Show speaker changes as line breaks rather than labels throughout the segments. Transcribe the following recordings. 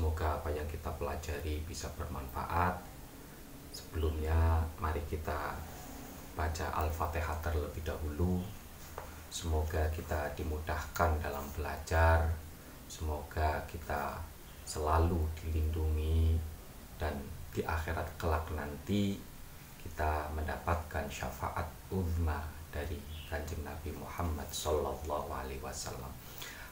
semoga apa yang kita pelajari bisa bermanfaat. Sebelumnya mari kita baca Al-Fatihah terlebih dahulu. Semoga kita dimudahkan dalam belajar. Semoga kita selalu dilindungi dan di akhirat kelak nanti kita mendapatkan syafaat uzma dari kanjeng Nabi Muhammad Sallallahu Alaihi Wasallam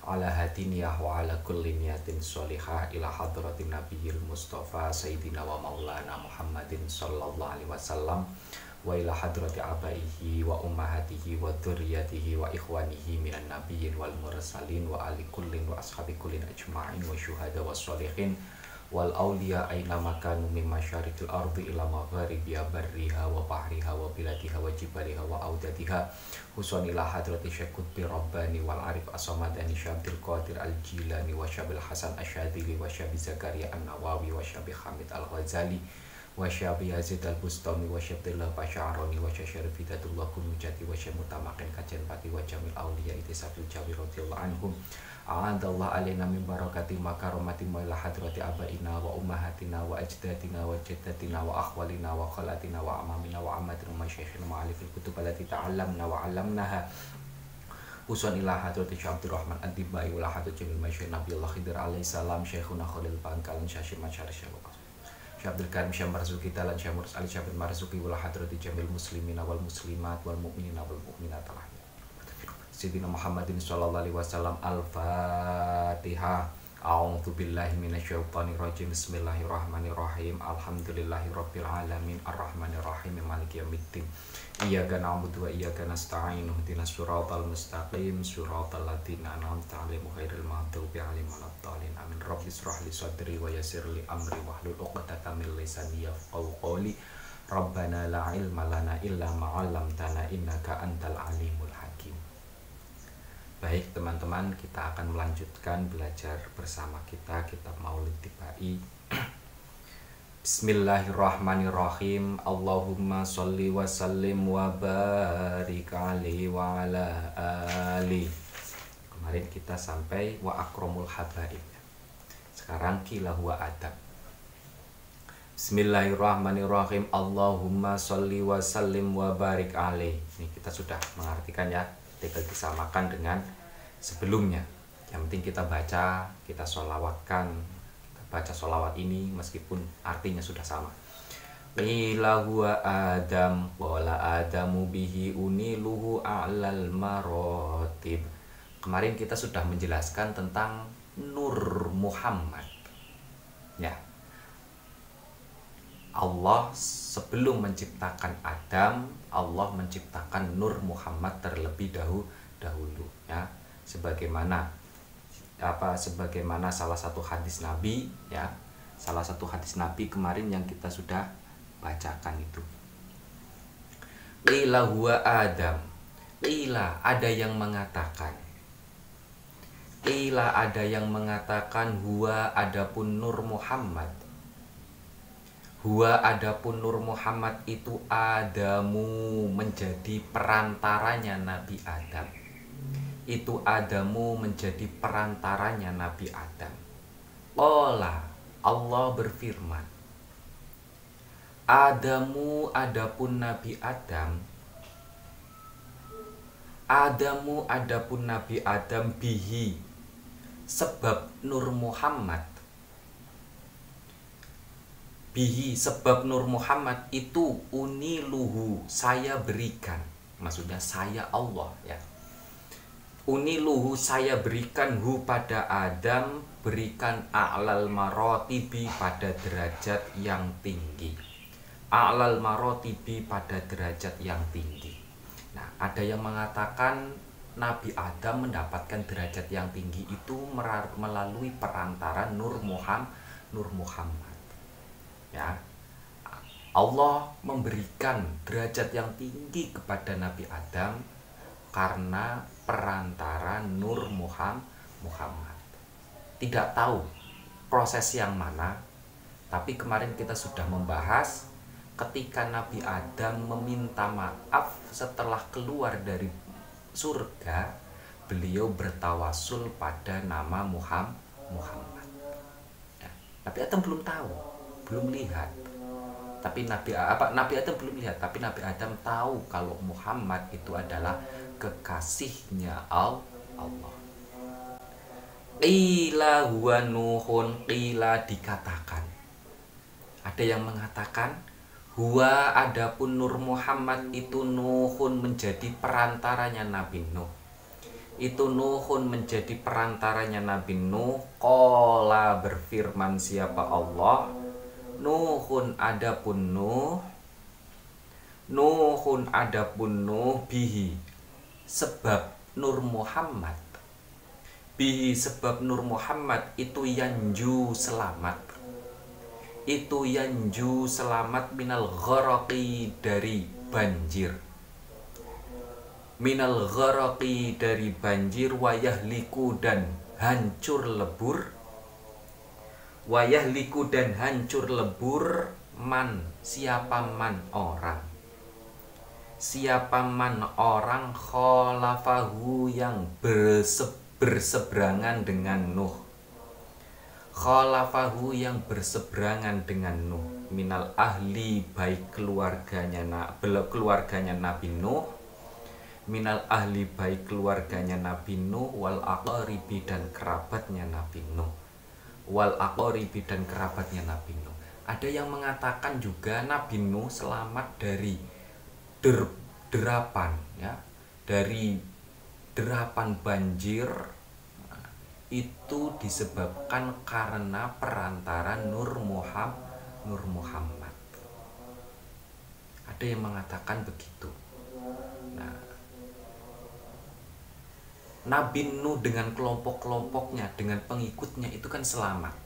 على هاتينية وعلى كل نية صالحة إلى حضرة النبي المصطفى سيدنا ومولانا محمد صلى الله عليه وسلم وإلى حضرة أبائه وأمهاته وذريته وإخوانه من النبي والمرسلين وآل كل وأصحاب كل أجمعين وشهداء والصالحين. Wal awliya aina makanu min masyarikil ardi ila magharibiha barriha wa bahriha wa biladiha wa jibaliha wa audadiha. Husan ila hadrati syekut bi rabbani wal arif asamadani syabdil qadir al jilani wa syabil hasan asyadili wa syabi zakaria an nawawi wa syabi hamid al ghazali wa syabi yazid al bustami wa syabdillah basyaroni wa syasyarif hidatullah kunujati wa syamutamakin kajen pati wa jamil awliya itisafil jawi radiyallahu anhum. A'adallah alaina min barakati makaromati maila hadrati abaina wa ummahatina wa ajdatina wa jaddatina wa akhwalina wa khalatina wa amamina wa amatina wa syekhina wa alifil kutub alati ta'allamna wa allamnaha. Usun ila hadrati Syabdur Rahman Antibai wa hadrati Jamil Nabi Allah Khidir alaihi salam Syekhuna Khalil Bangkalan Syashir Masyari Syabuk Syabdul Karim Syam Marzuki Talan Syamurus Ali Syabdul Marzuki wa hadrati Jamil Muslimina wal Muslimat wal Mu'minina wal Mu'minat Allah Sayyidina Muhammadin sallallahu alaihi wasallam Al-Fatihah A'udzu billahi minasyaitonir rajim Bismillahirrahmanirrahim Alhamdulillahirabbil alamin. Arrahmanir rahim maliki yaumiddin Iyyaka na'budu wa iyyaka nasta'in ihdinas siratal mustaqim siratal ladzina an'amta 'alaihim ghairil maghdubi 'alaihim waladdallin. Amin. Rabbi israh li sadri wa yassir li amri wahlul 'uqdatam min lisani yafqahu qawli. Rabbana la ilma lana illa ma 'allamtana innaka antal alimul hakim. Baik teman-teman kita akan melanjutkan belajar bersama kita kitab Maulid Tibai Bismillahirrahmanirrahim. Allahumma salli wa sallim wa barik alaihi wa ala ali. Kemarin kita sampai wa akromul habaib. Sekarang kila huwa adab. Bismillahirrahmanirrahim. Allahumma salli wa sallim wa barik alaihi. Ini kita sudah mengartikan ya. Tinggal disamakan dengan sebelumnya. Yang penting kita baca kita sholawatkan baca sholawat ini meskipun artinya sudah sama. Qila huwa Adam Qala Adamu bihi uniluhu a'lal marotib Kemarin kita sudah menjelaskan tentang Nur Muhammad. Ya. Allah sebelum menciptakan Adam, Allah menciptakan Nur Muhammad terlebih dahulu dahulu ya. Sebagaimana apa sebagaimana salah satu hadis Nabi ya. Salah satu hadis Nabi kemarin yang kita sudah bacakan itu. Qila huwa Adam. Qila ada yang mengatakan Qila ada yang mengatakan huwa adapun Nur Muhammad Huwa adapun Nur Muhammad itu Adamu menjadi perantaranya Nabi Adam. Itu Adamu menjadi perantaranya Nabi Adam. Ola Allah berfirman. Adamu adapun Nabi Adam. Adamu adapun Nabi Adam bihi. Sebab Nur Muhammad bihi sebab Nur Muhammad itu uniluhu saya berikan maksudnya saya Allah ya uniluhu saya berikan hu pada Adam berikan a'lal marotibi pada derajat yang tinggi. A'lal marotibi pada derajat yang tinggi. Nah ada yang mengatakan Nabi Adam mendapatkan derajat yang tinggi itu melalui perantara Nur Muhammad Nur Muhammad. Ya. Allah memberikan derajat yang tinggi kepada Nabi Adam karena perantara Nur Muhammad Tidak tahu proses yang mana Tapi kemarin kita sudah membahas ketika Nabi Adam meminta maaf setelah keluar dari surga, beliau bertawasul pada nama Muhammad. Muhammad. Ya, Nabi Adam belum tahu, belum lihat. Tapi Nabi apa Nabi Adam belum lihat, tapi Nabi Adam tahu kalau Muhammad itu adalah kekasihnya Allah. Qila huwa nuhun qila dikatakan. Ada yang mengatakan Huwa adapun Nur Muhammad itu Nuhun menjadi perantaranya Nabi Nuh. Itu Nuhun menjadi perantaranya Nabi Nuh. Kola berfirman siapa Allah? Nuhun adapun Nuh. Nuhun adapun Nuh bihi Sebab Nur Muhammad. Bihi sebab Nur Muhammad itu yanju selamat. Itu yanju selamat minal gharaqi dari banjir. Minal gharaqi dari banjir wayah liku dan hancur lebur. Wayah liku dan hancur lebur man siapa man orang siapa man orang kholafahu yang berseberangan dengan Nuh? Khalafahu yang berseberangan dengan Nuh. Minal ahli baik keluarganya keluarganya Nabi Nuh. Minal ahli baik keluarganya Nabi Nuh. Wal aqaribi dan kerabatnya Nabi Nuh. Wal aqaribi dan kerabatnya Nabi Nuh. Ada yang mengatakan juga Nabi Nuh selamat dari der, derapan ya. Dari derapan banjir itu disebabkan karena perantara Nur Muhammad Nur Muhammad. Ada yang mengatakan begitu. Nah Nabi Nuh dengan kelompok-kelompoknya dengan pengikutnya itu kan selamat.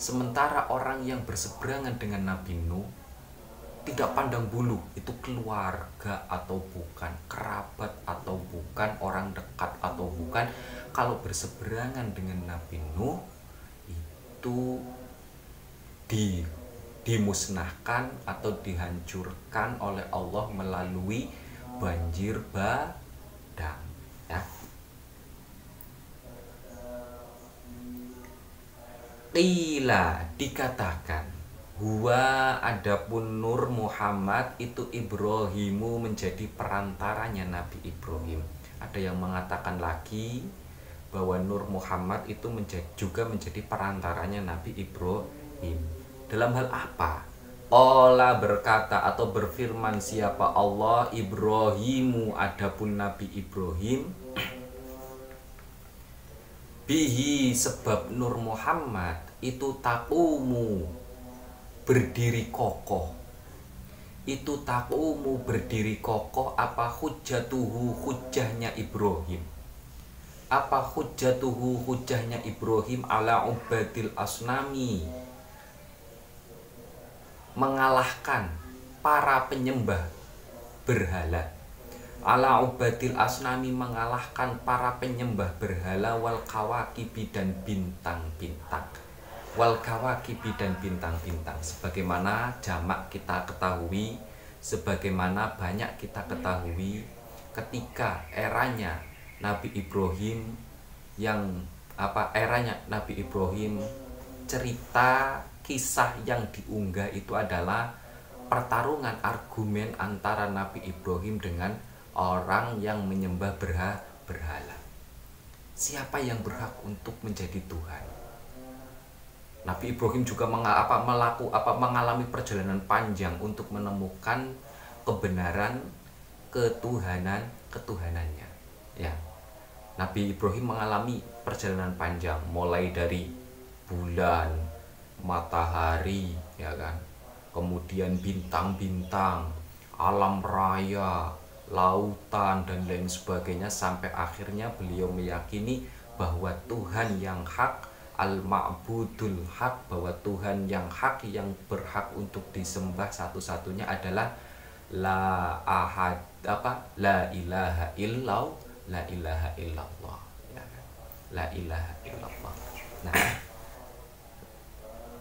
Sementara orang yang berseberangan dengan Nabi Nuh tidak pandang bulu itu keluarga atau bukan kerabat atau bukan orang dekat atau bukan. Kalau berseberangan dengan Nabi Nuh itu di dimusnahkan atau dihancurkan oleh Allah melalui banjir badang ya. Qila dikatakan Huwa adapun Nur Muhammad itu Ibrahimu menjadi perantaranya Nabi Ibrahim Ada yang mengatakan lagi bahwa Nur Muhammad itu menjadi, juga menjadi perantaranya Nabi Ibrahim. Dalam hal apa? Allah berkata atau berfirman siapa Allah Ibrahimu adapun Nabi Ibrahim bihi sebab Nur Muhammad itu takumu berdiri kokoh. Itu takumu berdiri kokoh apa hujatuhu hujahnya Ibrahim? Apa hujatuhu hujahnya Ibrahim ala ubadil asnami? Mengalahkan para penyembah berhala. Ala ubadil asnami mengalahkan para penyembah berhala wal kawakibi dan bintang-bintang wal kawakibi dan bintang-bintang sebagaimana jamak kita ketahui sebagaimana banyak kita ketahui ketika eranya Nabi Ibrahim yang apa eranya Nabi Ibrahim cerita kisah yang diunggah itu adalah pertarungan argumen antara Nabi Ibrahim dengan orang yang menyembah berha berhala. Siapa yang berhak untuk menjadi Tuhan? Nabi Ibrahim juga mengal apa, melaku, apa, mengalami perjalanan panjang untuk menemukan kebenaran ketuhanan ketuhanannya. Ya, Nabi Ibrahim mengalami perjalanan panjang mulai dari bulan, matahari, ya kan. Kemudian bintang-bintang, alam raya, lautan dan lain sebagainya sampai akhirnya beliau meyakini bahwa Tuhan yang hak al-ma'budul hak bahwa Tuhan yang hak yang berhak untuk disembah satu-satunya adalah la ahad apa? La ilaha illallah la ilaha illallah. Ya. La ilaha illallah. Nah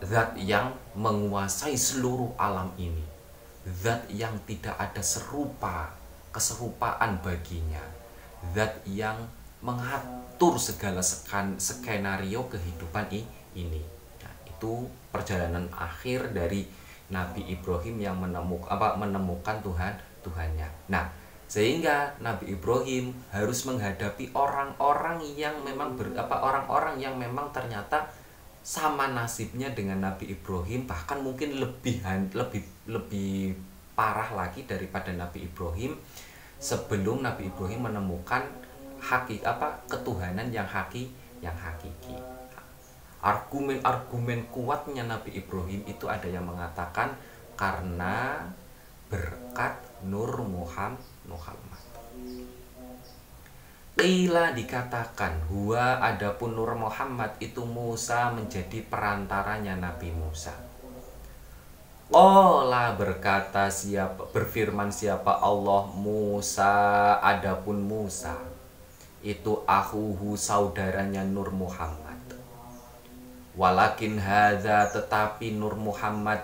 zat yang menguasai seluruh alam ini zat yang tidak ada serupa keserupaan baginya zat yang mengatur segala skenario kehidupan ini. Nah, itu perjalanan akhir dari Nabi Ibrahim yang menemukan apa menemukan Tuhan Tuhannya. Nah sehingga Nabi Ibrahim harus menghadapi orang-orang yang memang ber, apa orang-orang yang memang ternyata sama nasibnya dengan Nabi Ibrahim bahkan mungkin lebih lebih lebih parah lagi daripada Nabi Ibrahim. Sebelum Nabi Ibrahim menemukan hakik apa ketuhanan yang haki yang hakiki. Argumen-argumen kuatnya Nabi Ibrahim itu ada yang mengatakan karena berkat Nur Muhammad Muhammad. Dikatakan Huwa adapun Nur Muhammad itu Musa menjadi perantaranya Nabi Musa. Ola berkata siapa berfirman siapa? Allah Musa adapun Musa itu ahuhu saudaranya Nur Muhammad. Walakin hadza tetapi Nur Muhammad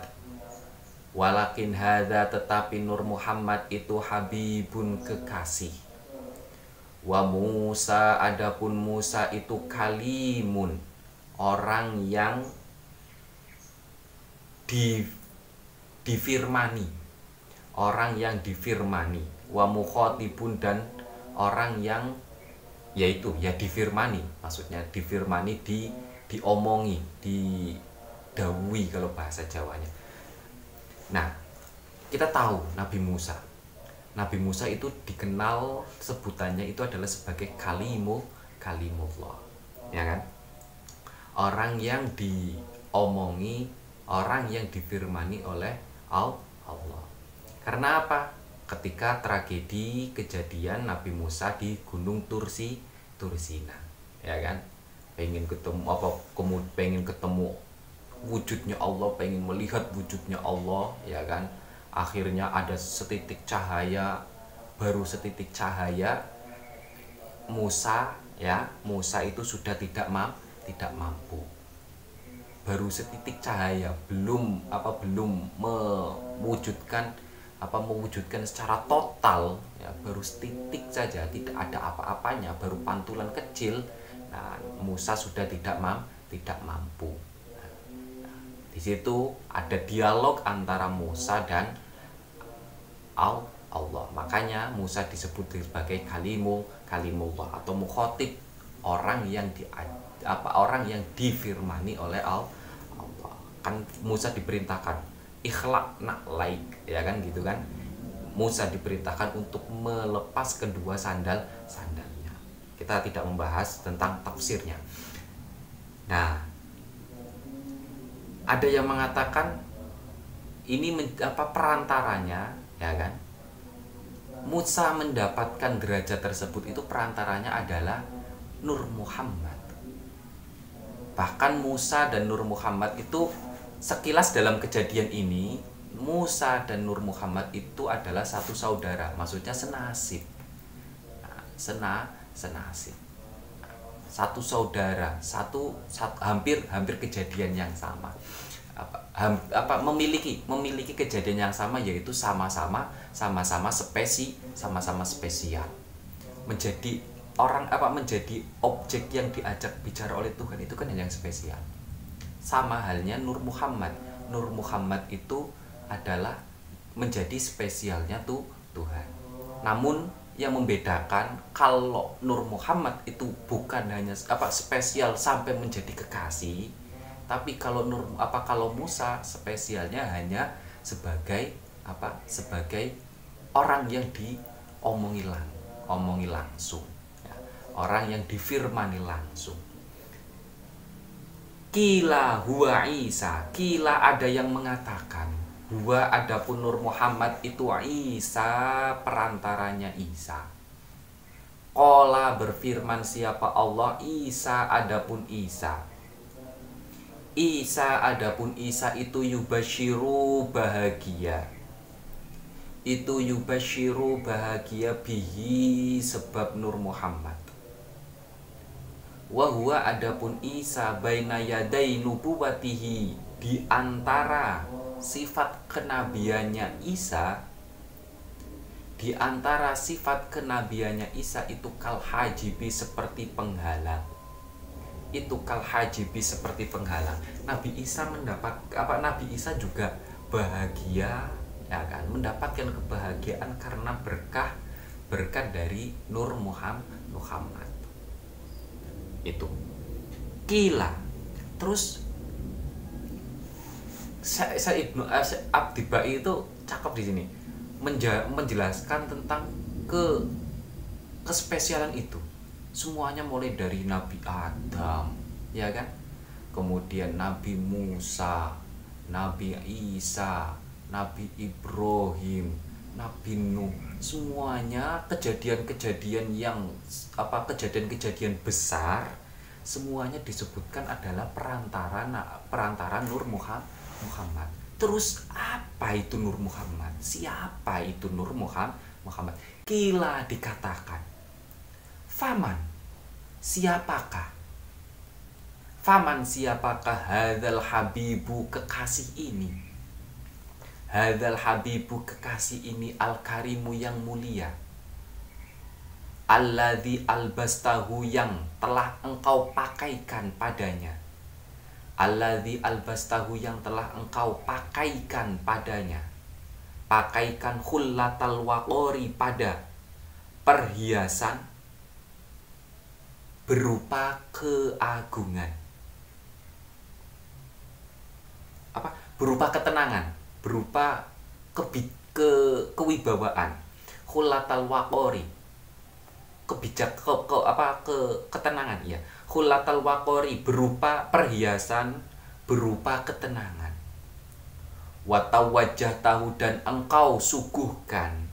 Walakin hadza tetapi Nur Muhammad itu habibun kekasih. Wa Musa adapun Musa itu kalimun orang yang di difirmani orang yang difirmani. Wa mukhotibun dan orang yang yaitu ya difirmani maksudnya difirmani di diomongi didawi kalau bahasa Jawanya. Nah kita tahu Nabi Musa. Nabi Musa itu dikenal sebutannya itu adalah sebagai kalimu kalimullah ya kan? Orang yang diomongi orang yang difirmani oleh Allah. Karena apa ketika tragedi kejadian Nabi Musa di Gunung Tursi Tursina ya kan? Pengen ketemu apa kemudian pengen ketemu wujudnya Allah pengen melihat wujudnya Allah ya kan? Akhirnya ada setitik cahaya baru setitik cahaya Musa ya Musa itu sudah tidak mam tidak mampu. Baru setitik cahaya belum apa belum mewujudkan apa mewujudkan secara total ya baru setitik saja tidak ada apa-apanya baru pantulan kecil nah Musa sudah tidak mam tidak mampu di situ ada dialog antara Musa dan Allah. Makanya Musa disebut sebagai kalimu kalimullah atau mukhotib orang yang di apa orang yang difirmani oleh Allah. Kan Musa diperintahkan ikhlak nak laik ya kan gitu kan. Musa diperintahkan untuk melepas kedua sandal sandalnya. Kita tidak membahas tentang tafsirnya. Nah, ada yang mengatakan ini apa perantaranya ya kan Musa mendapatkan derajat tersebut itu perantaranya adalah Nur Muhammad bahkan Musa dan Nur Muhammad itu sekilas dalam kejadian ini Musa dan Nur Muhammad itu adalah satu saudara maksudnya senasib. Nah, sena senasib. Satu saudara satu, satu hampir hampir kejadian yang sama. Apa, ham, apa memiliki memiliki kejadian yang sama yaitu sama-sama sama-sama spesi sama-sama spesial. Menjadi orang apa menjadi objek yang diajak bicara oleh Tuhan itu kan yang spesial. Sama halnya Nur Muhammad. Nur Muhammad itu adalah menjadi spesialnya tuh Tuhan namun yang membedakan kalau Nur Muhammad itu bukan hanya apa spesial sampai menjadi kekasih tapi kalau Nur apa kalau Musa spesialnya hanya sebagai apa sebagai orang yang diomongi lang omongi langsung ya. orang yang difirmani langsung kila huwa Isa kila ada yang mengatakan Huwa adapun Nur Muhammad itu Isa perantaranya Isa. Kola berfirman siapa Allah Isa adapun Isa. Isa adapun Isa itu yubashiru bahagia. Itu yubashiru bahagia bihi sebab Nur Muhammad. Wahwa adapun Isa baina yadai nubuwatihi di antara sifat kenabiannya Isa di antara sifat kenabiannya Isa itu kal hajibi seperti penghalang. Itu kal hajibi seperti penghalang. Nabi Isa mendapat apa Nabi Isa juga bahagia ya kan? Mendapatkan kebahagiaan karena berkah berkat dari Nur Muhammad Muhammad. Itu. Kila terus saya, saya ibnu uh, Abdi Bai itu cakep di sini. Menja, menjelaskan tentang ke kespesialan itu. Semuanya mulai dari Nabi Adam ya kan? Kemudian Nabi Musa Nabi Isa Nabi Ibrahim Nabi Nuh. Semuanya kejadian-kejadian yang apa kejadian-kejadian besar semuanya disebutkan adalah perantara perantara Nur Muhammad Terus apa itu Nur Muhammad? Siapa itu Nur Muhammad? Kila dikatakan. Faman, siapakah? Faman siapakah hadal habibu kekasih ini? Hadal habibu kekasih ini al-karimu yang mulia. Alladhi albastahu yang telah engkau pakaikan padanya Alladhi albastahu yang telah engkau pakaikan padanya. Pakaikan khullatal waqori pada perhiasan berupa keagungan. Apa? Berupa ketenangan berupa kebi, ke kewibawaan. Khulatal waqori kebijak ke, ke apa ke ketenangan ya khulatal waqori berupa perhiasan berupa ketenangan. Watawajah tahu dan engkau suguhkan.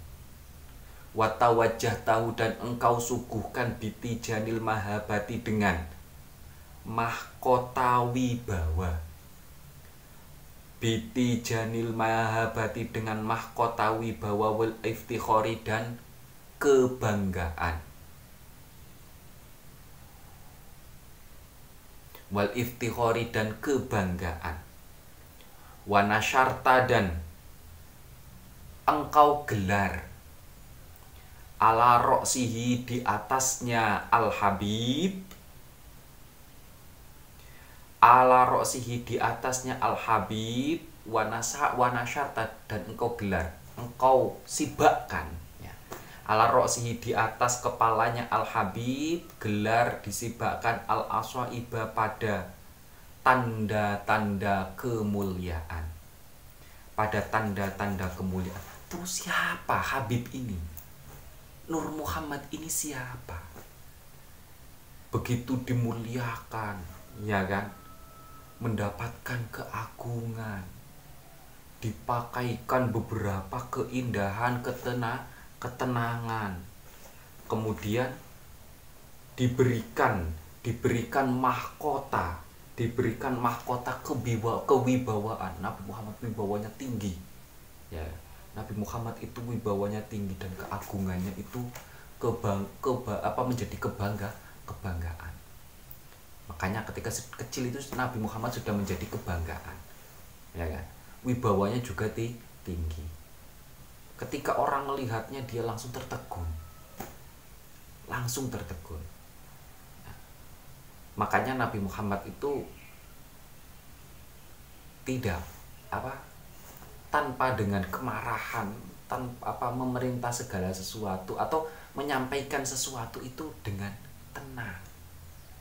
Watawajah tahu dan engkau suguhkan biti janil mahabati dengan mahkota wibawa biti janil mahabati dengan mahkota wibawa wal iftikhori dan kebanggaan wal iftihori dan kebanggaan. Wanasyarta dan engkau gelar. Ala roksihi di atasnya al habib. Ala roksihi di atasnya al habib. Wanasa wanasyarta dan engkau gelar. Engkau sibakkan ala roksihi di atas kepalanya al habib gelar disibakkan al iba pada tanda-tanda kemuliaan. Pada tanda-tanda kemuliaan. Terus siapa Habib ini? Nur Muhammad ini siapa? Begitu dimuliakan ya kan? Mendapatkan keagungan. Dipakaikan beberapa keindahan ketenangan ketenangan. Kemudian diberikan diberikan mahkota diberikan mahkota kebiwa, kewibawaan. Nabi Muhammad wibawanya tinggi. Ya Nabi Muhammad itu wibawanya tinggi dan keagungannya itu kebang keba, apa menjadi kebangga kebanggaan. Makanya ketika kecil itu Nabi Muhammad sudah menjadi kebanggaan. Ya kan? Wibawanya juga tinggi ketika orang melihatnya dia langsung tertegun. Langsung tertegun. Makanya Nabi Muhammad itu tidak apa tanpa dengan kemarahan tanpa apa memerintah segala sesuatu atau menyampaikan sesuatu itu dengan tenang.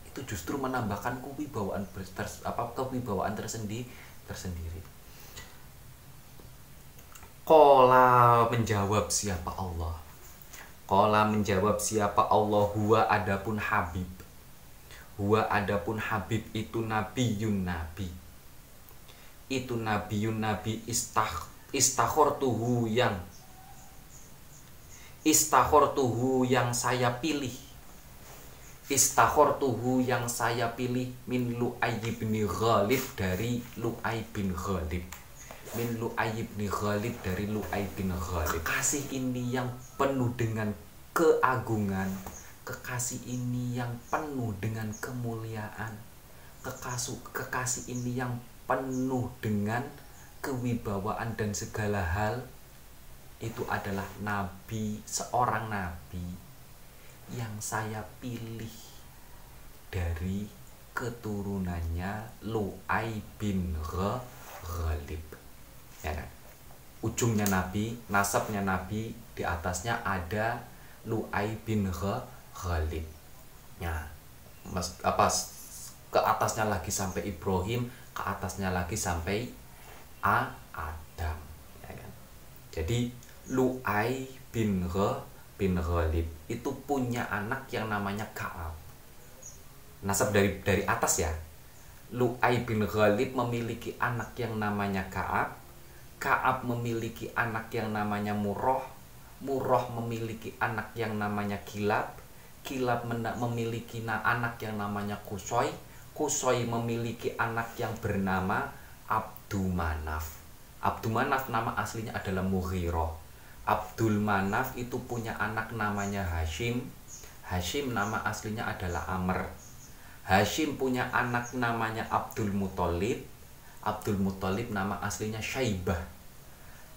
Itu justru menambahkan kewibawaan tersendiri tersendiri Kola menjawab siapa Allah? Kola menjawab siapa Allah? Huwa adapun Habib. Huwa adapun Habib itu Nabi Yun Nabi. Itu Nabi Yun Nabi istah, Istakhor tuhu yang Istakhor tuhu yang saya pilih. Istakhor tuhu yang saya pilih Min Lu'ay bin Ghalib dari Lu'ay bin Ghalib min Lu'ay bin Ghalib dari Lu'ay bin Ghalib kekasih ini yang penuh dengan keagungan. Kekasih ini yang penuh dengan kemuliaan. Kekasih kekasih ini yang penuh dengan kewibawaan dan segala hal. Itu adalah nabi seorang nabi yang saya pilih dari keturunannya Lu'ai bin Ghalib ya kan? ujungnya nabi nasabnya nabi di atasnya ada Lu'ai bin Ghalib ya mas, apa ke atasnya lagi sampai Ibrahim ke atasnya lagi sampai A Adam ya kan jadi Lu'ai bin Ghe bin Ghalib itu punya anak yang namanya Ka'ab. Nasab dari dari atas ya. Lu'ai bin Ghalib memiliki anak yang namanya Ka'ab. Ka'ab memiliki anak yang namanya Murrah. Murrah memiliki anak yang namanya Kilab. Kilab memiliki anak yang namanya Kusoy. Kusoy memiliki anak yang bernama Abdumanaf. Abdumanaf nama aslinya adalah Mughirah Abdul Manaf itu punya anak namanya Hashim. Hashim nama aslinya adalah Amr. Hashim punya anak namanya Abdul Muthalib. Abdul Muthalib nama aslinya Syaibah.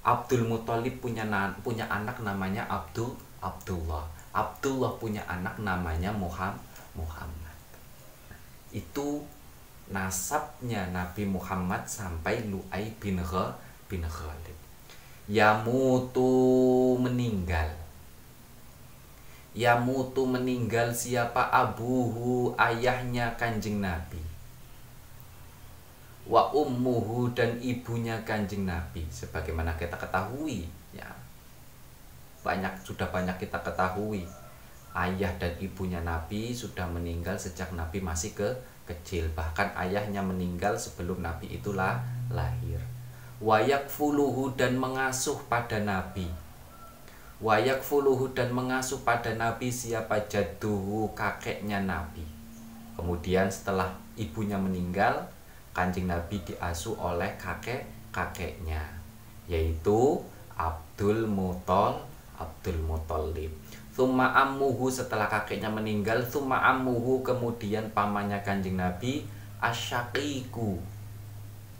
Abdul Muthalib punya punya anak namanya Abdul Abdullah. Abdullah punya anak namanya Muhammad. Muhammad. Itu nasabnya Nabi Muhammad sampai Lu'ai bin Khalid Yamutu meninggal Yamutu meninggal siapa abuhu ayahnya kanjeng Nabi Wa ummuhu dan ibunya kanjeng Nabi. Sebagaimana kita ketahui ya. Banyak sudah banyak kita ketahui. Ayah dan ibunya Nabi sudah meninggal sejak Nabi masih ke kecil. Bahkan ayahnya meninggal sebelum Nabi itulah lahir. Wayak fuluhu dan mengasuh pada nabi. Wayak fuluhu dan mengasuh pada nabi siapa jaduhu kakeknya nabi. Kemudian setelah ibunya meninggal kancing nabi diasuh oleh kakek kakeknya yaitu Abdul Mutol Abdul Mutolib Suma amuhu setelah kakeknya meninggal Suma amuhu kemudian pamannya kanjeng Nabi Asyakiku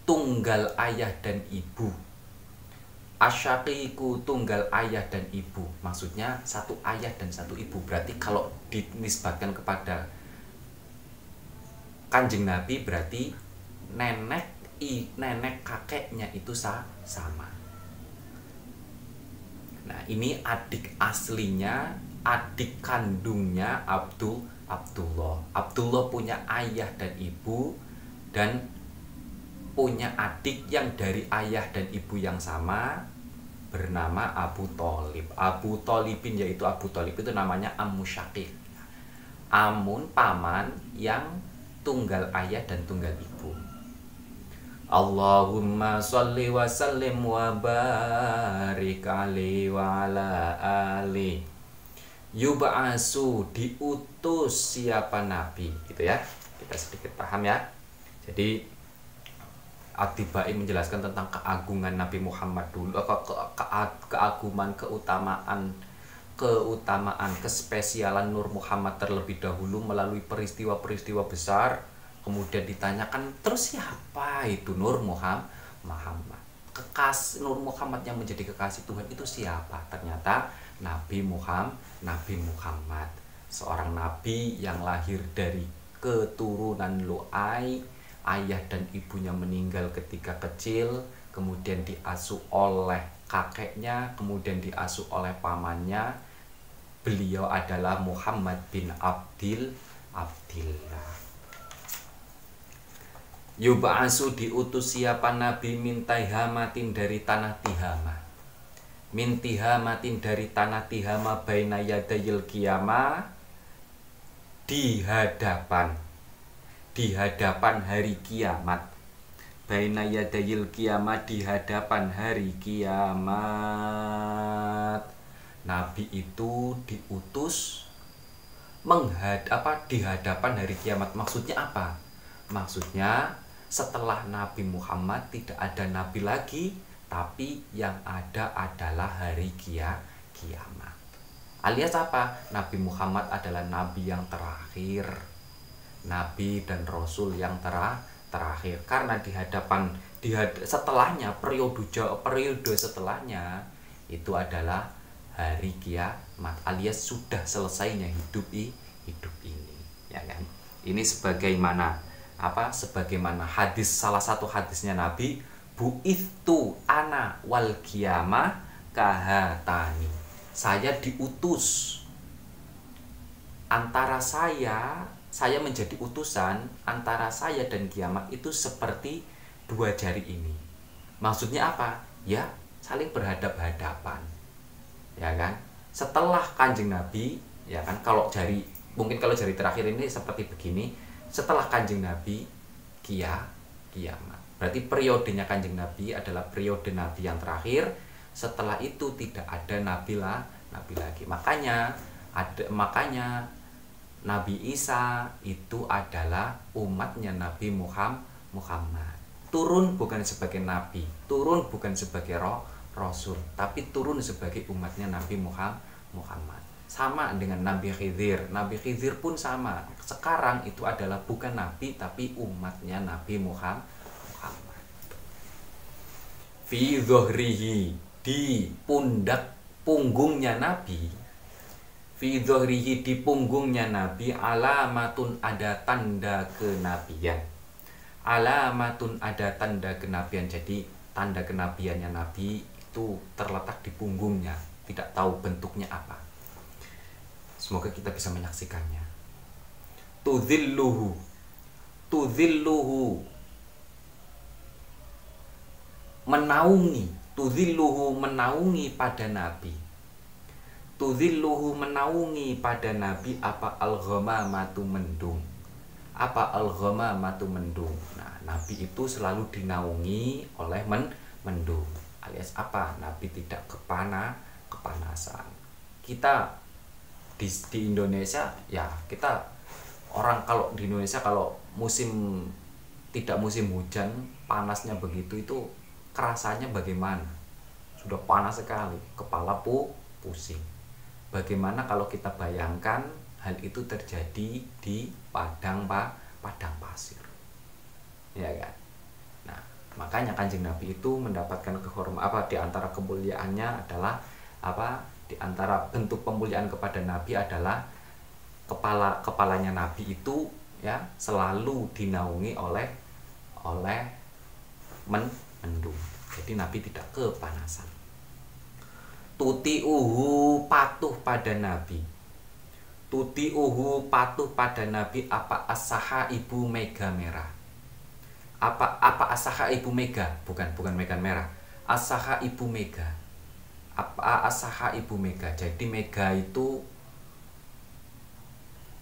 tunggal ayah dan ibu. Asyakiku tunggal ayah dan ibu. Maksudnya satu ayah dan satu ibu. Berarti kalau dinisbatkan kepada kanjeng nabi berarti nenek i nenek kakeknya itu sa, sama nah ini adik aslinya adik kandungnya Abdul Abdullah Abdullah punya ayah dan ibu dan punya adik yang dari ayah dan ibu yang sama bernama Abu Talib. Abu Talibin yaitu Abu Talib itu namanya Ammu Syakik. Amun paman yang tunggal ayah dan tunggal ibu. Allahumma salli wa sallim wa barik ali wa ala ali. Yub'asu diutus siapa nabi gitu ya. Kita sedikit paham ya. Jadi Atibai menjelaskan tentang keagungan Nabi Muhammad dulu ke, ke, ke, keagungan keutamaan keutamaan kespesialan Nur Muhammad terlebih dahulu melalui peristiwa-peristiwa besar kemudian ditanyakan terus siapa itu Nur Muhammad Muhammad kekas Nur Muhammad yang menjadi kekasih Tuhan itu siapa ternyata Nabi Muhammad Nabi Muhammad seorang nabi yang lahir dari keturunan Lu'ai ayah dan ibunya meninggal ketika kecil, kemudian diasuh oleh kakeknya, kemudian diasuh oleh pamannya. Beliau adalah Muhammad bin Abdil Abdillah. Yuba'asu diutus siapa nabi mintai hamatin dari tanah Tihama. Mintihamatin dari tanah Tihama baina yadayil kiamah di hadapan di hadapan hari kiamat. Baina yadayil kiamat di hadapan hari kiamat. Nabi itu diutus menghad apa di hadapan hari kiamat. Maksudnya apa? Maksudnya setelah Nabi Muhammad tidak ada nabi lagi tapi yang ada adalah hari kia kiamat. Alias apa? Nabi Muhammad adalah nabi yang terakhir. Nabi dan rasul yang terah, terakhir. Karena di hadapan di had, setelahnya periode periode setelahnya itu adalah hari kiamat. Alias sudah selesainya hidup i, hidup ini. Ya kan? Ini sebagaimana apa? Sebagaimana hadis salah satu hadisnya Nabi bu itu ana wal kiamah kahatani. Saya diutus. Antara saya saya menjadi utusan antara saya dan kiamat itu seperti dua jari ini. Maksudnya apa? Ya saling berhadap-hadapan. Ya kan? Setelah kanjeng nabi ya kan? Kalau jari mungkin kalau jari terakhir ini seperti begini setelah kanjeng nabi kia kiamat. Berarti periodenya kanjeng nabi adalah periode nabi yang terakhir. Setelah itu tidak ada nabi lah nabi lagi. Makanya ada makanya Nabi Isa itu adalah umatnya Nabi Muhammad. Turun bukan sebagai nabi turun bukan sebagai roh rasul tapi turun sebagai umatnya Nabi Muhammad sama dengan Nabi Khidir. Nabi Khidir pun sama. Sekarang itu adalah bukan nabi tapi umatnya Nabi Muhammad. Fi dhuhrihi di pundak punggungnya Nabi. Fi dhuhrihi di punggungnya Nabi alamatun ada tanda kenabian. Alamatun ada tanda kenabian. Jadi tanda kenabiannya Nabi itu terletak di punggungnya. Tidak tahu bentuknya apa semoga kita bisa menyaksikannya. Tudhilluhu. Tudhilluhu. Menaungi. Tudhilluhu menaungi pada nabi. Tudhilluhu menaungi pada nabi apa al matu mendung? Apa al matu mendung? Nah nabi itu selalu dinaungi oleh men mendung. Alias apa? Nabi tidak kepana kepanasan. Kita di, di Indonesia ya kita orang kalau di Indonesia kalau musim tidak musim hujan panasnya begitu itu kerasanya bagaimana? Sudah panas sekali kepala pu pusing. Bagaimana kalau kita bayangkan hal itu terjadi di padang pa, padang pasir? Ya kan? Makanya kanjeng nabi itu mendapatkan kehormatan apa di antara kemuliaannya adalah apa di antara bentuk pemuliaan kepada nabi adalah kepala kepalanya nabi itu ya selalu dinaungi oleh oleh men, mendung. Jadi nabi tidak kepanasan. Tuti uhu patuh pada nabi. Tuti uhu patuh pada nabi apa asaha ibu mega merah? Apa apa asaha ibu mega? Bukan bukan megan merah. Asaha ibu mega apa asaha ibu mega? Jadi mega itu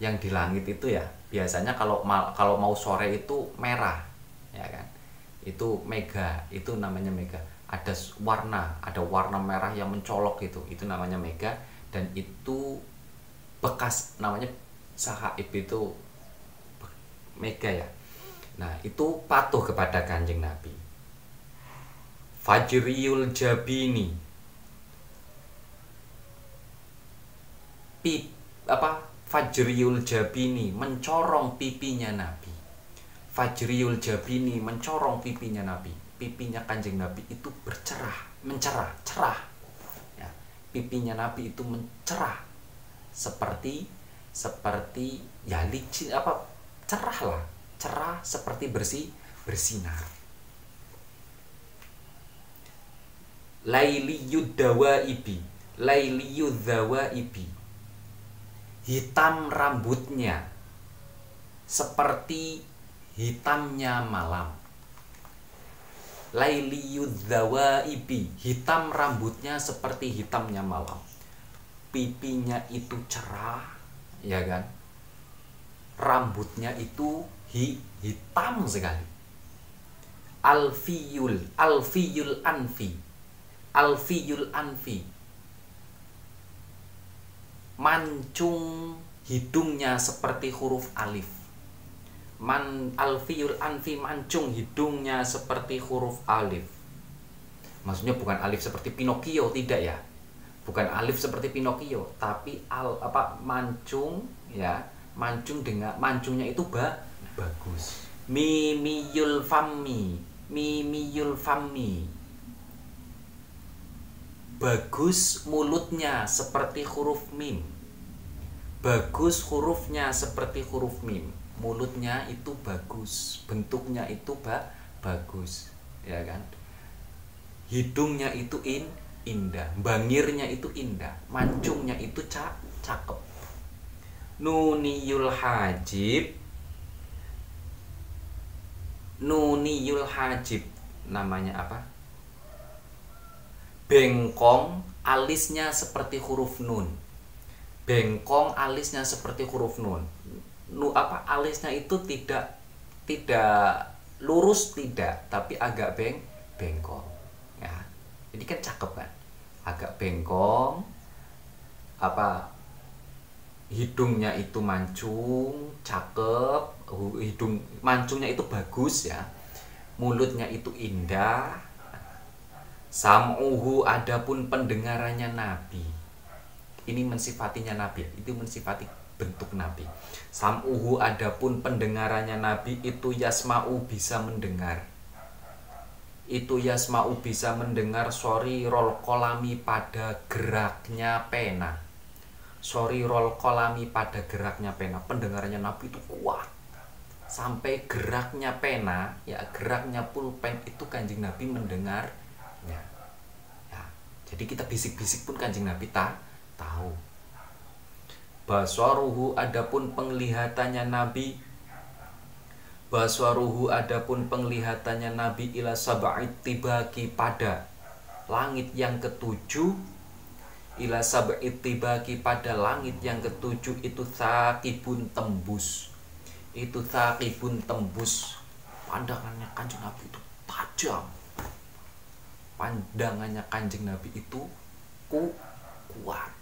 yang di langit itu ya biasanya kalau kalau mau sore itu merah ya kan? Itu mega itu namanya mega. Ada warna ada warna merah yang mencolok gitu itu namanya mega. Dan itu bekas namanya sahaib itu mega ya. Nah, itu patuh kepada Kanjeng Nabi. Fajriul Jabini. Pip, apa? Fajriul Jabini mencorong pipinya Nabi. Fajriul Jabini mencorong pipinya Nabi. Pipinya Kanjeng Nabi itu bercerah, mencerah, cerah. Ya, pipinya Nabi itu mencerah seperti seperti ya licin apa cerah lah cerah seperti bersih bersinar. Lailiyud dawaibi, lailiyud dawaibi. Hitam rambutnya seperti hitamnya malam. Lailiyud dawaibi, hitam rambutnya seperti hitamnya malam. Pipinya itu cerah, ya kan? Rambutnya itu hi, hitam sekali alfiyul alfiyul anfi alfiyul anfi mancung hidungnya seperti huruf alif. Man alfiyul anfi mancung hidungnya seperti huruf alif. Maksudnya bukan alif seperti Pinocchio tidak ya. Bukan alif seperti Pinocchio tapi al apa mancung ya. Mancung dengan mancungnya itu ba bagus. Mimiyul fammi mimiyul fammi bagus mulutnya seperti huruf mim. Bagus hurufnya seperti huruf mim. Mulutnya itu bagus bentuknya itu ba bagus ya kan? Hidungnya itu in indah. Bangirnya itu indah. Mancungnya itu cak cakep. Nuniyul hajib. Nuniyul hajib. Namanya apa bengkong alisnya seperti huruf nun. Bengkong alisnya seperti huruf nun. Nu apa alisnya itu tidak tidak lurus tidak tapi agak beng bengkong ya. Ini kan cakep kan? Agak bengkong apa hidungnya itu mancung cakep hidung mancungnya itu bagus ya. Mulutnya itu indah sam'uhu adapun pendengarannya nabi. Ini mensifatinya nabi itu mensifati bentuk nabi. Sam'uhu adapun pendengarannya nabi itu yasma'u bisa mendengar. Itu Yasma'u bisa mendengar sorry roll kolami pada geraknya pena. Sorry roll kolami pada geraknya pena. Pendengarannya Nabi itu kuat. Sampai geraknya pena ya geraknya pulpen itu kanjeng Nabi mendengar. Jadi kita bisik-bisik pun kanjeng Nabi tak tahu. Basoruhu adapun penglihatannya Nabi Baswaruhu adapun penglihatannya Nabi ila sab'it tibaki pada langit yang ketujuh ila sab'it tibaki pada langit yang ketujuh itu sakibun tembus. Itu sakibun tembus. Pandangannya kanjeng Nabi itu tajam pandangannya kanjeng Nabi itu ku kuat.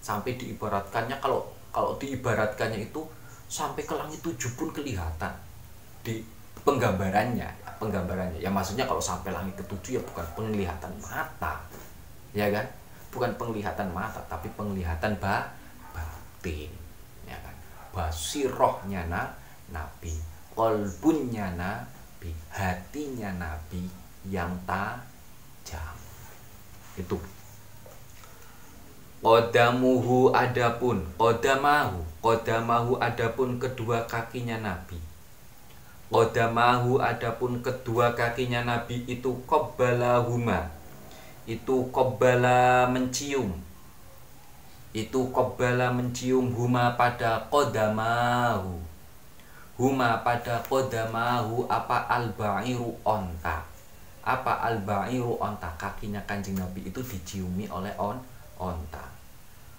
Sampai diibaratkannya kalau kalau diibaratkannya itu sampai ke langit tujuh pun kelihatan. Di penggambarannya penggambarannya. Ya maksudnya kalau sampai langit ketujuh ya bukan penglihatan mata. Ya kan? Bukan penglihatan mata tapi penglihatan ba batin. Ya kan? Basirohnya na nabi. Kolbunnya nabi hatinya nabi yang tajam. Itu. Kodamuhu adapun Kodamahu Kodamahu adapun kedua kakinya Nabi. Kodamahu adapun kedua kakinya Nabi itu huma Itu kobbala mencium. Itu kobbala mencium huma pada kodamahu Huma pada kodamahu apa albairu onta Apa albairu onta? Kakinya kanjeng Nabi itu diciumi oleh on onta.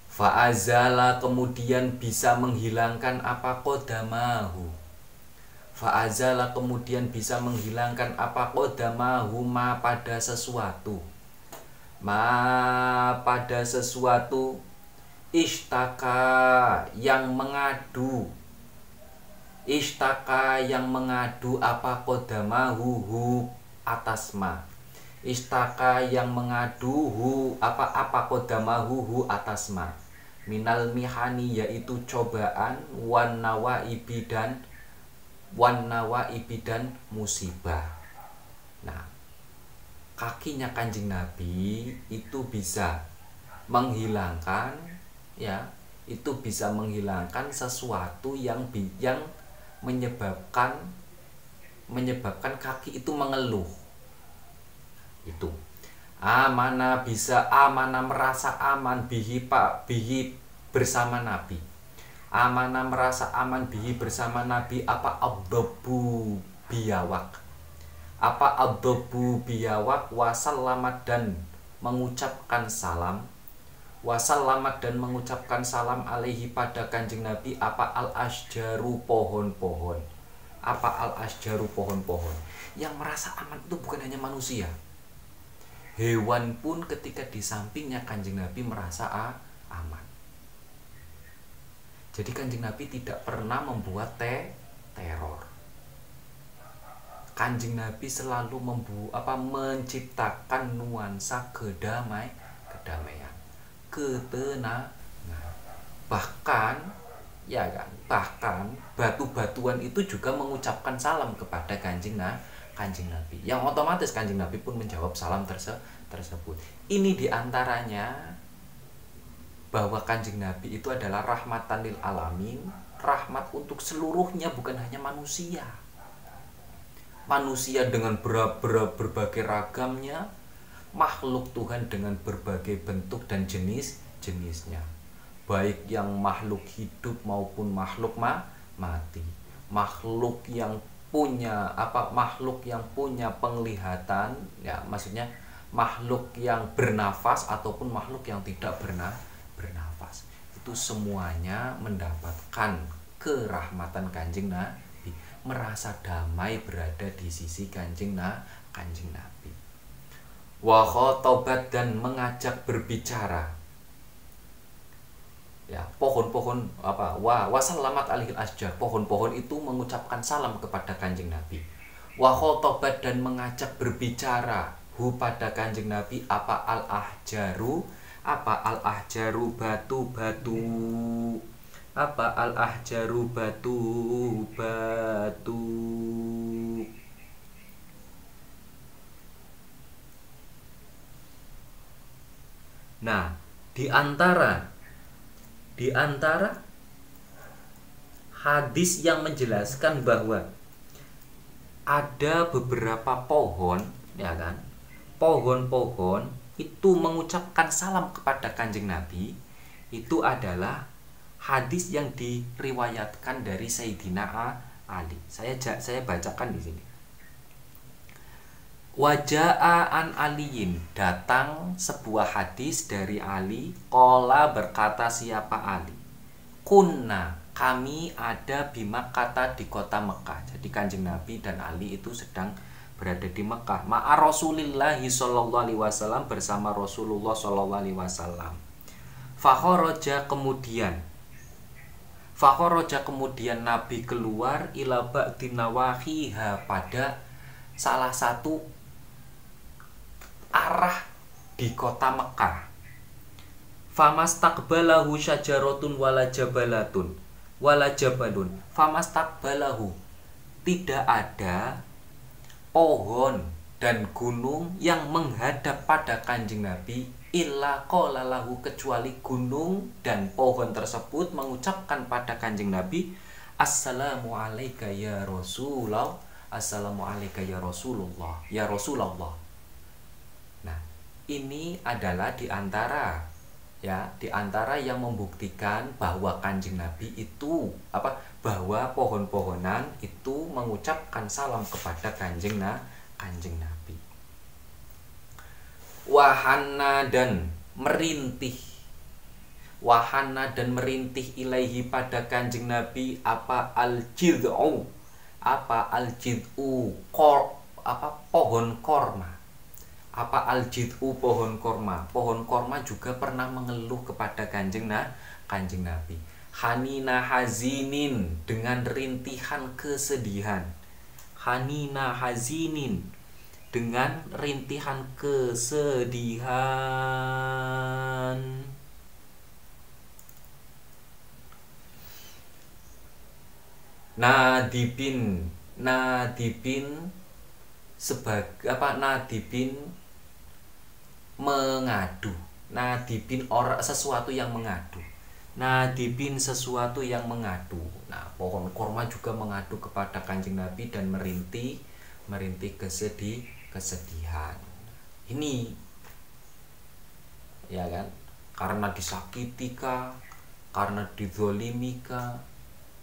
Fa'azala kemudian bisa menghilangkan apa? Kodamahu Fa'azala kemudian bisa menghilangkan apa? Kodamahu ma pada sesuatu. Ma pada sesuatu Ishtaka yang mengadu. Ishtaka yang mengadu apa? Kodamahu hu atas ma istaka yang mengaduhu apa-apa kodamahuhu atas ma minal mihani yaitu cobaan wan nawa ibidan wan nawa ibidan musibah. Nah kakinya kanjeng nabi itu bisa menghilangkan ya itu bisa menghilangkan sesuatu yang yang menyebabkan menyebabkan kaki itu mengeluh itu amana bisa amana merasa aman bihi pak bihi bersama nabi. Amana merasa aman bihi bersama nabi apa abdobu biawak apa abdobu biawak wasalamat dan mengucapkan salam. Wasalamat dan mengucapkan salam alaihi pada kanjeng nabi apa al asjaru pohon-pohon? Apa al asjaru pohon-pohon? Yang merasa aman itu bukan hanya manusia hewan pun ketika di sampingnya kanjeng Nabi merasa aman. Jadi kanjeng Nabi tidak pernah membuat te teror. Kanjeng Nabi selalu membu apa menciptakan nuansa kedamai kedamaian, ketenangan. Bahkan ya kan bahkan batu-batuan itu juga mengucapkan salam kepada kanjeng nah kanjeng nabi. Yang otomatis kanjeng nabi pun menjawab salam terse tersebut. Ini di antaranya bahwa kanjeng nabi itu adalah rahmatan lil alamin rahmat untuk seluruhnya bukan hanya manusia. Manusia dengan ber ber berbagai ragamnya makhluk Tuhan dengan berbagai bentuk dan jenis jenisnya. Baik yang makhluk hidup maupun makhluk ma mati. Makhluk yang punya apa makhluk yang punya penglihatan ya maksudnya makhluk yang bernafas ataupun makhluk yang tidak pernah bernafas. Itu semuanya mendapatkan kerahmatan kanjeng nabi. Merasa damai berada di sisi kanjeng na kanjeng nabi. Wa tobat dan mengajak berbicara ya pohon-pohon apa wa wasalamat alihil asjar pohon-pohon itu mengucapkan salam kepada kanjeng nabi. Wa khotobat dan mengajak berbicara hu pada kanjeng nabi apa al ahjaru apa al ahjaru batu batu apa al ahjaru batu batu. Nah, di antara di antara hadis yang menjelaskan bahwa ada beberapa pohon ya kan? Pohon-pohon itu mengucapkan salam kepada kanjeng nabi itu adalah hadis yang diriwayatkan dari Sayyidina Ali. Saya saya bacakan di sini Waja'a an aliyin datang sebuah hadis dari Ali Kola berkata siapa Ali? Kunna kami ada bima kata di kota Mekah Jadi kanjeng Nabi dan Ali itu sedang berada di Mekah Ma'a Rasulillahi Sallallahu Alaihi Wasallam bersama Rasulullah Sallallahu Alaihi Wasallam. Fakhoroja kemudian. Fakhoroja kemudian Nabi keluar ila ba'dinawahiha pada salah satu arah di kota Mekah. Famas takbalahu syajarotun wala jabalatun wala jabalun. Famas takbalahu tidak ada pohon dan gunung yang menghadap pada kanjeng Nabi illa qalalahu kecuali gunung dan pohon tersebut mengucapkan pada kanjeng Nabi Assalamu alayka ya Rasulullah Assalamu alayka ya Rasulullah Ya Rasulullah ini adalah di antara ya di antara yang membuktikan bahwa kanjeng Nabi itu apa bahwa pohon-pohonan itu mengucapkan salam kepada kanjeng na kanjeng Nabi. Wahana dan merintih. Wahana dan merintih ilaihi pada kanjeng Nabi apa al jid'u apa al jid'u kor apa pohon korma apa aljid'u pohon korma? Pohon korma juga pernah mengeluh kepada kanjeng nah kanjeng nabi. Hanina hazinin dengan rintihan kesedihan. Hanina hazinin dengan rintihan kesedihan. Nadibin nadibin sebagai apa nadibin mengadu. Nadibin orang sesuatu yang mengadu. Nadibin sesuatu yang mengadu. Nah pohon korma juga mengadu kepada kanjeng nabi dan merintih merintih kesedih kesedihan. Ini ya kan? Karena disakiti kah karena didolimi kah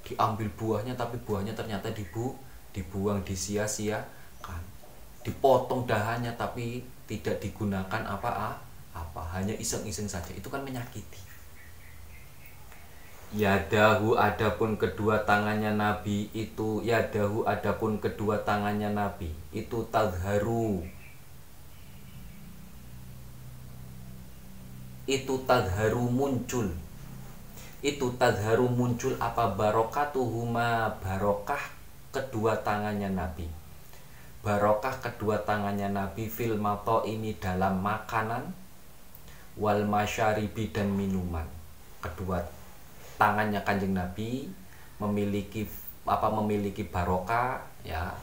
diambil buahnya tapi buahnya ternyata dibu dibuang disia-sia kan dipotong dahannya tapi tidak digunakan apa apa. Hanya iseng-iseng saja. Itu kan menyakiti. Yadahu adapun kedua tangannya Nabi itu Yadahu adapun kedua tangannya Nabi itu tadharu. Itu tadharu muncul. Itu tadharu muncul apa? Barokatuhuma barokah kedua tangannya Nabi barokah kedua tangannya Nabi fil mato ini dalam makanan wal masyaribi dan minuman. Kedua tangannya kanjeng Nabi memiliki apa memiliki barokah ya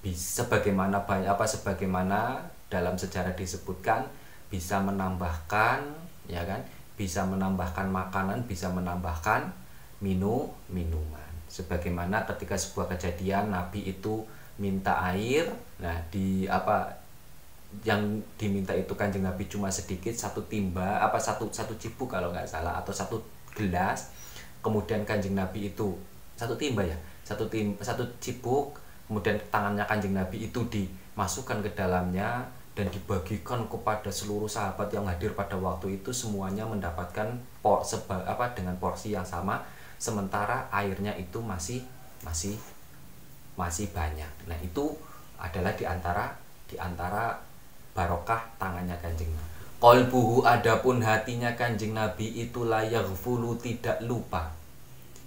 sebagaimana banyak apa sebagaimana dalam sejarah disebutkan bisa menambahkan ya kan bisa menambahkan makanan bisa menambahkan minum minuman. Sebagaimana ketika sebuah kejadian Nabi itu minta air. Nah di apa yang diminta itu kanjeng Nabi cuma sedikit satu timba apa satu satu cipu kalau nggak salah atau satu gelas. Kemudian kanjeng Nabi itu satu timba ya satu tim satu cipuk kemudian tangannya kanjeng Nabi itu dimasukkan ke dalamnya dan dibagikan kepada seluruh sahabat yang hadir pada waktu itu semuanya mendapatkan por seba, apa dengan porsi yang sama sementara airnya itu masih masih masih banyak. Nah, itu adalah di antara di antara barokah tangannya kanjeng Kolbuhu adapun hatinya kanjeng Nabi itu layak fulu tidak lupa.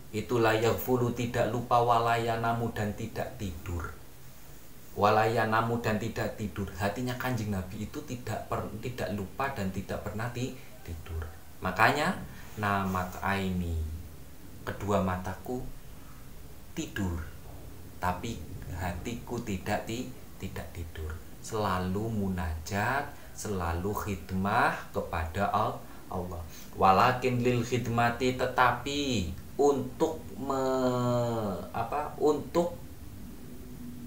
Itu layak fulu tidak lupa walayanamu dan tidak tidur. Walayanamu dan tidak tidur. Hatinya kanjeng Nabi itu tidak per, tidak lupa dan tidak pernah ti, tidur. Makanya nama aini kedua mataku tidur tapi hatiku tidak ti, tidak tidur. Selalu munajat selalu khidmah kepada Allah. Walakin lil khidmati tetapi untuk me, apa untuk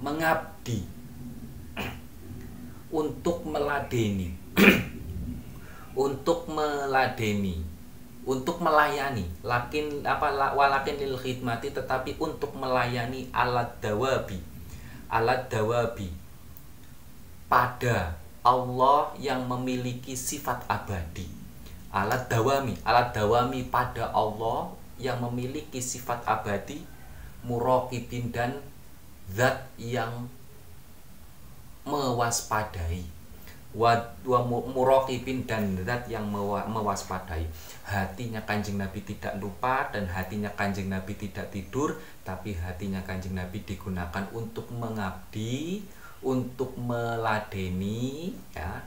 mengabdi. Untuk meladeni. Untuk meladeni untuk melayani lakin apa walakin lil khidmati tetapi untuk melayani alat dawabi. Alat dawabi. Pada Allah yang memiliki sifat abadi. Alat dawami. Alat dawami pada Allah yang memiliki sifat abadi murokibin dan zat yang mewaspadai wa, wa murokibin dan zat yang mewaspadai. Hatinya kanjeng Nabi tidak lupa dan hatinya kanjeng Nabi tidak tidur tapi hatinya kanjeng Nabi digunakan untuk mengabdi untuk meladeni ya.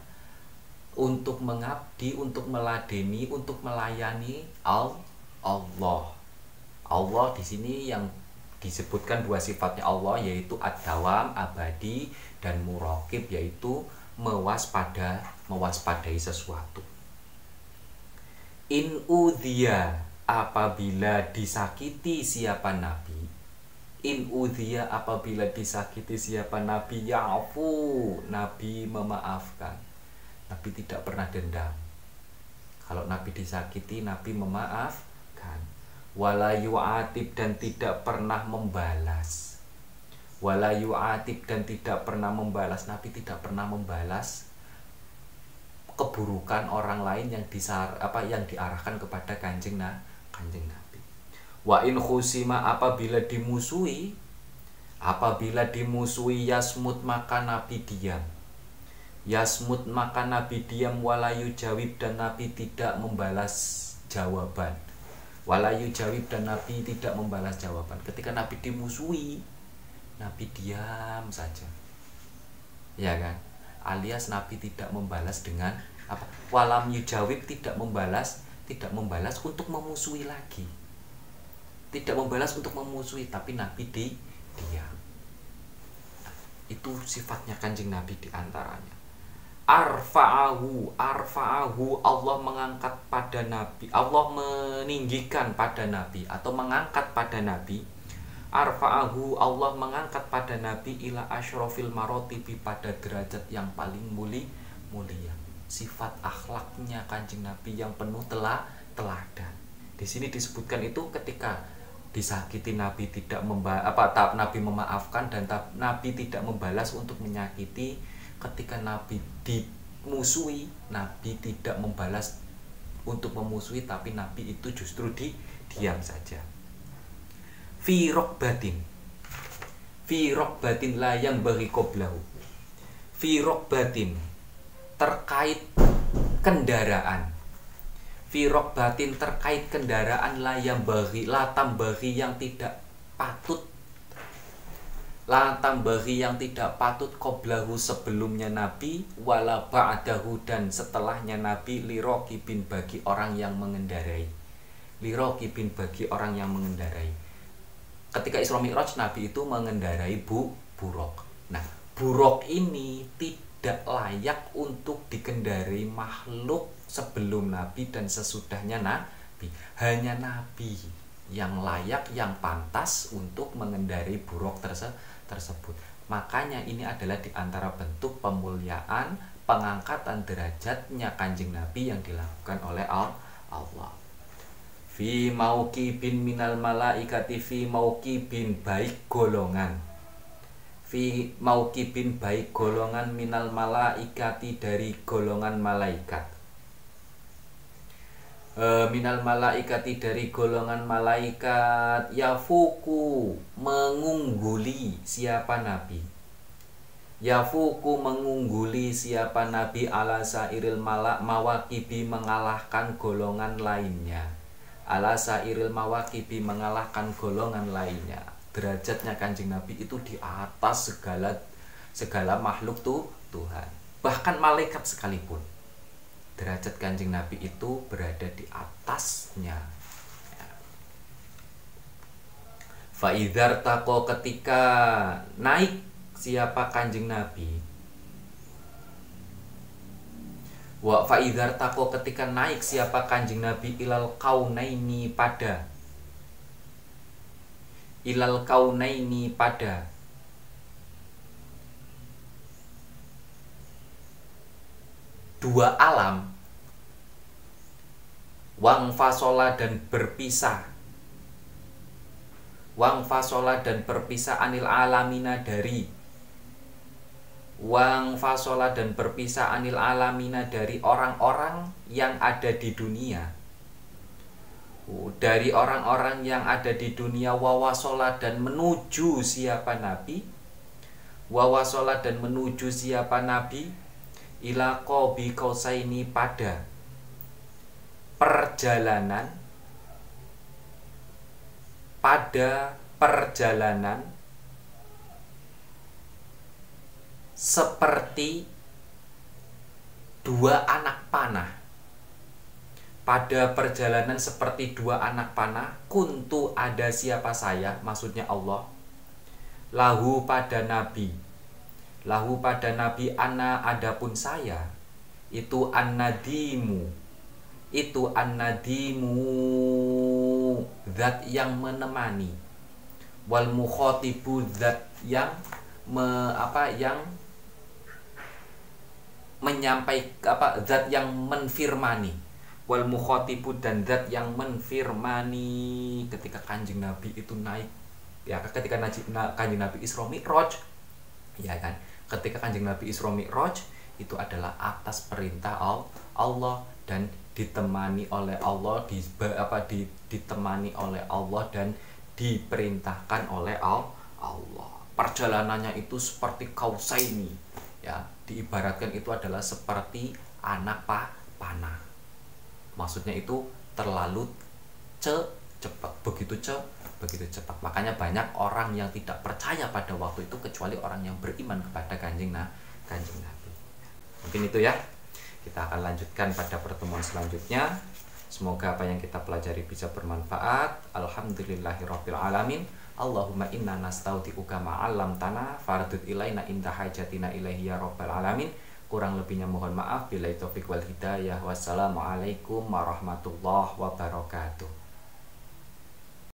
Untuk mengabdi untuk meladeni untuk melayani Allah. Allah di sini yang disebutkan dua sifatnya Allah yaitu ad-dawam abadi dan murokib yaitu mewaspada mewaspadai sesuatu. In udhiya apabila disakiti siapa nabi in udhiya apabila disakiti siapa nabi ya'fu nabi memaafkan. Nabi tidak pernah dendam. Kalau nabi disakiti nabi memaafkan. Walayu atib dan tidak pernah membalas walayu atib dan tidak pernah membalas. Nabi tidak pernah membalas keburukan orang lain yang disar apa yang diarahkan kepada kanjeng nah kanjeng Nabi. Wa in khusima apabila dimusuhi apabila dimusuhi yasmut maka Nabi diam. Yasmut maka Nabi diam. Walayu jawib dan Nabi tidak membalas jawaban. Walayu jawib dan Nabi tidak membalas jawaban. Ketika Nabi dimusuhi Nabi diam saja. Ya kan? Alias Nabi tidak membalas dengan apa? Walam yujawib tidak membalas tidak membalas untuk memusuhi lagi. Tidak membalas untuk memusuhi tapi Nabi di diam. Itu sifatnya kanjeng Nabi di antaranya arfa'ahu arfa'ahu Allah mengangkat pada Nabi Allah meninggikan pada Nabi atau mengangkat pada Nabi arfa'ahu Allah mengangkat pada Nabi ila asyrofil marotibi pada derajat yang paling muli mulia. Sifat akhlaknya kanjeng Nabi yang penuh telah teladan. Di sini disebutkan itu ketika disakiti Nabi tidak memba apa tak Nabi memaafkan dan tak, Nabi tidak membalas untuk menyakiti. Ketika Nabi dimusuhi Nabi tidak membalas untuk memusuhi tapi Nabi itu justru di diam saja firok batin. Firok batin layang bagi koblahu firok batin terkait kendaraan. Firok batin terkait kendaraan layang bagi latam bagi yang tidak patut. Latam bagi yang tidak patut koblahu sebelumnya Nabi wala ba'dahu dan setelahnya Nabi liroki bin bagi orang yang mengendarai. Lirokibin bagi orang yang mengendarai ketika Isra Mi'raj Nabi itu mengendarai bu buruk. Nah buruk ini tidak layak untuk dikendarai makhluk sebelum Nabi dan sesudahnya Nabi. Hanya Nabi yang layak yang pantas untuk mengendarai buruk terse tersebut. Makanya ini adalah di antara bentuk pemuliaan pengangkatan derajatnya kanjeng Nabi yang dilakukan oleh Allah fi bin minal malaikati fi bin baik golongan. Fi bin baik golongan minal malaikati dari golongan malaikat. E, minal malaikati dari golongan malaikat yafuku mengungguli siapa nabi. Yafuku mengungguli siapa nabi ala sairil malak mawakibi mengalahkan golongan lainnya ala sairil mawakibi mengalahkan golongan lainnya. Derajatnya kanjeng nabi itu di atas segala segala makhluk tuh Tuhan. Bahkan malaikat sekalipun. Derajat kanjeng Nabi itu berada di atasnya. Ya. Faidhar tako ketika naik siapa kanjeng Nabi Wa faidhar tako ketika naik siapa kanjeng Nabi? Ilal kaunaini pada. Ilal kaunaini pada. Dua alam. Wang fasola dan berpisah. Wang fasola dan berpisah anil alamina dari wang fasola dan berpisah anil alamina dari orang-orang yang ada di dunia. Dari orang-orang yang ada di dunia wawasola dan menuju siapa nabi? Wawasola dan menuju siapa nabi? Ila qabi ini pada perjalanan pada perjalanan seperti dua anak panah. Pada perjalanan seperti dua anak panah kuntu ada siapa saya maksudnya Allah? Lahu pada nabi. Lahu pada Nabi Ana adapun saya itu an-nadimu. Itu an-nadimu zat yang menemani. Wal mukhotibu zat yang me, apa yang menyampai apa zat yang menfirmani. Wal mukhotibu dan zat yang menfirmani. Ketika kanjeng Nabi itu naik ya ketika kanjeng Nabi Isra Mi'raj ya kan? Ketika kanjeng Nabi Isra Mi'raj itu adalah atas perintah Allah dan ditemani oleh Allah di apa di, ditemani oleh Allah dan diperintahkan oleh Allah. Perjalanannya itu seperti kausaini ya diibaratkan itu adalah seperti anak pa panah maksudnya itu terlalu ce cepat begitu ce begitu cepat. Makanya banyak orang yang tidak percaya pada waktu itu kecuali orang yang beriman kepada kanjeng nah kanjeng nabi. Mungkin itu ya. Kita akan lanjutkan pada pertemuan selanjutnya. Semoga apa yang kita pelajari bisa bermanfaat. Alhamdulillahirabbil alamin Allahumma inna nastaudi'uka ma'alam tanah fardud ilaina inda hajatina ilaihi ya rabbal alamin. Kurang lebihnya mohon maaf. Bila taufik wal hidayah. Wassalamualaikum warahmatullahi wabarakatuh